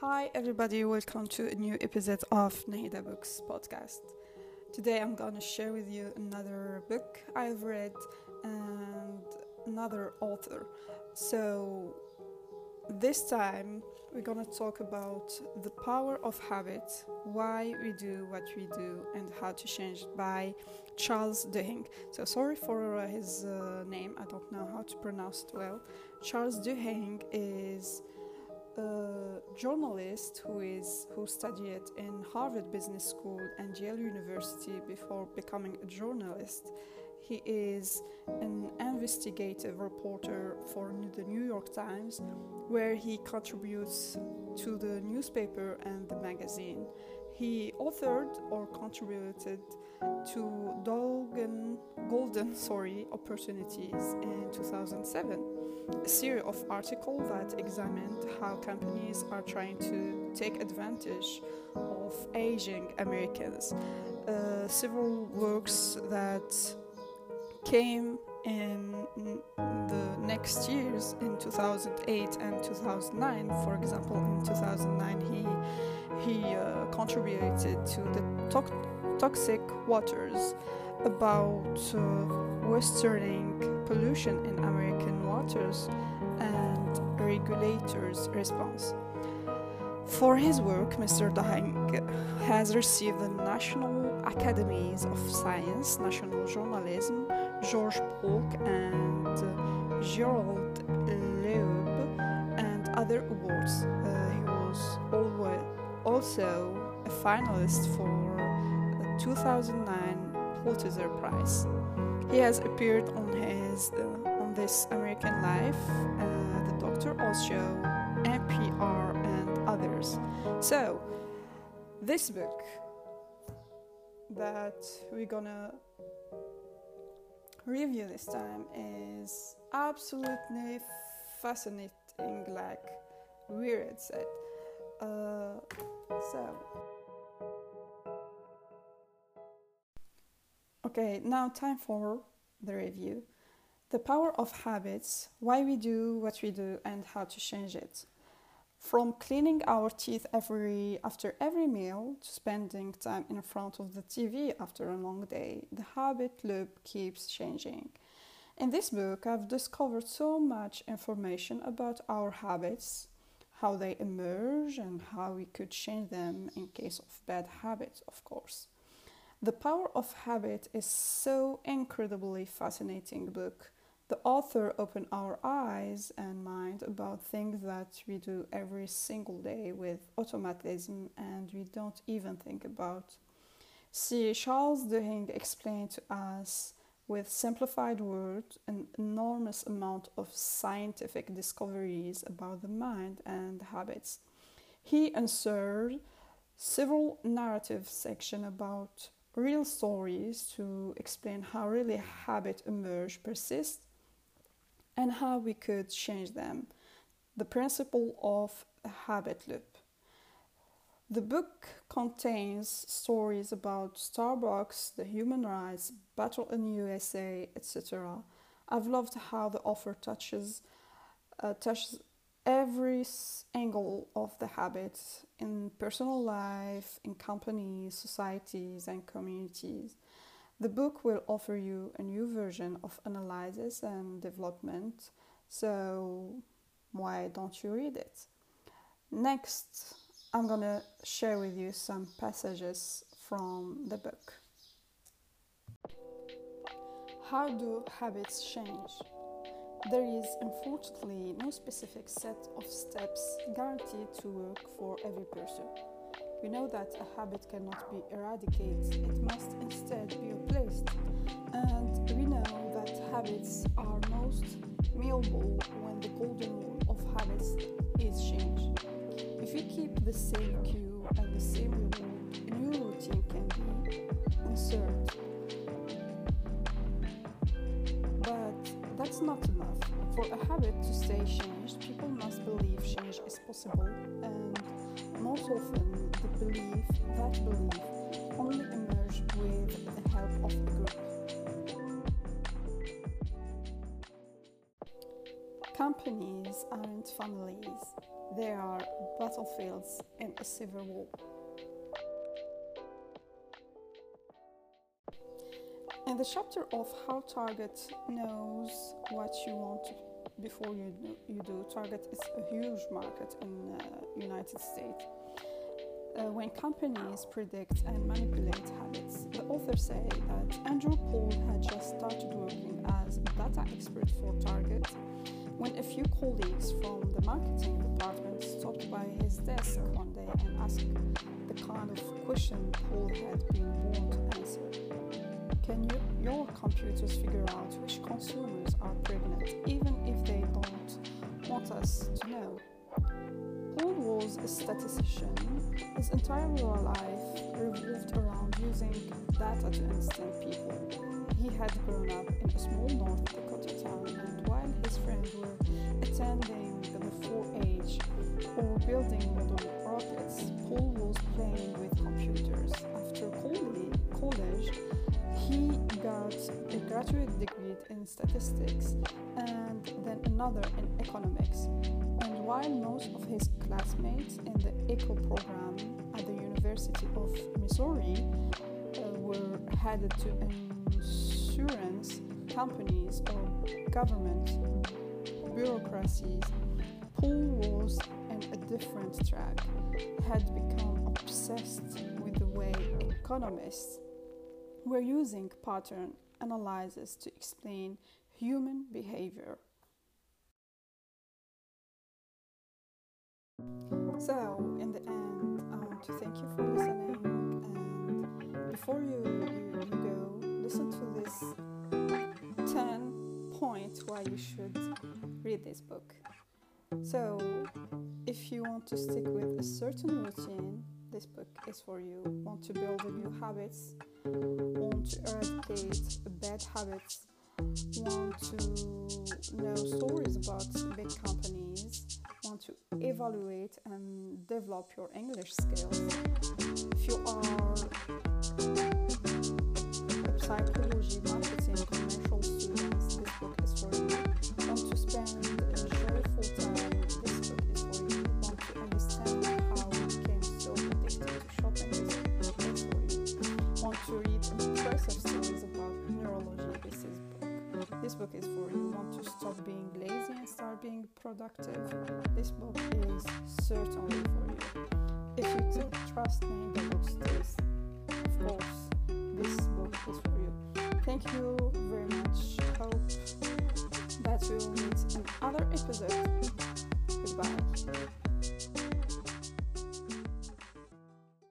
Hi, everybody, welcome to a new episode of Nahida Books podcast. Today I'm gonna share with you another book I've read and another author. So, this time we're gonna talk about the power of habit, why we do what we do, and how to change it by Charles Duhigg. So, sorry for uh, his uh, name, I don't know how to pronounce it well. Charles Duhigg is journalist who is who studied in Harvard Business School and Yale University before becoming a journalist. He is an investigative reporter for the New York Times, where he contributes to the newspaper and the magazine. He authored or contributed to Golden, Golden sorry, Opportunities in 2007, a series of articles that examined how companies are trying to take advantage of aging Americans. Uh, several works that came in the next years in 2008 and 2009 for example in 2009 he he uh, contributed to the to- toxic waters about uh, westerning pollution in american waters and regulators response for his work, Mr. Duhigg has received the National Academies of Science, National Journalism, George Polk, and Gerald Loeb, and other awards. Uh, he was also a finalist for the 2009 Pulitzer Prize. He has appeared on his uh, on This American Life, uh, The Dr. Oz Show, NPR. So, this book that we're gonna review this time is absolutely fascinating, like Weird said. Uh, so, okay, now time for the review. The power of habits, why we do what we do, and how to change it. From cleaning our teeth every after every meal to spending time in front of the TV after a long day, the habit loop keeps changing. In this book, I've discovered so much information about our habits, how they emerge, and how we could change them in case of bad habits, of course. The Power of Habit is so incredibly fascinating book the author opened our eyes and mind about things that we do every single day with automatism and we don't even think about. See, Charles Duhigg explained to us with simplified words an enormous amount of scientific discoveries about the mind and habits. He inserted several narrative sections about real stories to explain how really habit emerge, persist, and how we could change them. The principle of a habit loop. The book contains stories about Starbucks, the human rights, battle in USA, etc. I've loved how the author touches uh, touches every angle of the habit in personal life, in companies, societies, and communities. The book will offer you a new version of analysis and development, so why don't you read it? Next, I'm gonna share with you some passages from the book. How do habits change? There is unfortunately no specific set of steps guaranteed to work for every person. We know that a habit cannot be eradicated, it must instead be replaced. And we know that habits are most malleable when the golden rule of habits is changed. If you keep the same cue and the same reward, a new routine can be inserted. But that's not enough. For a habit to stay changed, people must believe change is possible and most often the belief, that belief, only emerge with the help of a group. Companies aren't families, they are battlefields in a civil war. In the chapter of how Target knows what you want before you do, you do, Target is a huge market in uh, United States. Uh, when companies predict and manipulate habits, the authors say that Andrew Pole had just started working as a data expert for Target when a few colleagues from the marketing department stopped by his desk one day and asked the kind of question Pole had been born to answer. Can you, your computers figure out which consumers are pregnant, even if they don't want us to know? Pole was a statistician. His entire life revolved around using data to understand people. He had grown up in a small North Dakota town, and while his friends were attending the 4-H or building model rockets, Pole was playing with statistics and then another in economics. And while most of his classmates in the ECO program at the University of Missouri uh, were headed to insurance companies or government bureaucracies, Pole was on a different track, had become obsessed with the way economists we're using pattern analysis to explain human behavior. So, in the end, I want to thank you for listening. And before you, you, you go, listen to this 10 points why you should read this book. So, if you want to stick with a certain routine, this book is for you. Want to build new habits, want to eradicate bad habits, want to know stories about big companies, want to evaluate and develop your English skills. To read impressive stories about neurology, this is book. This book is for you. Want to stop being lazy and start being productive, this book is certainly for you. If you trust me, the book stays. Of course, this book is for you. Thank you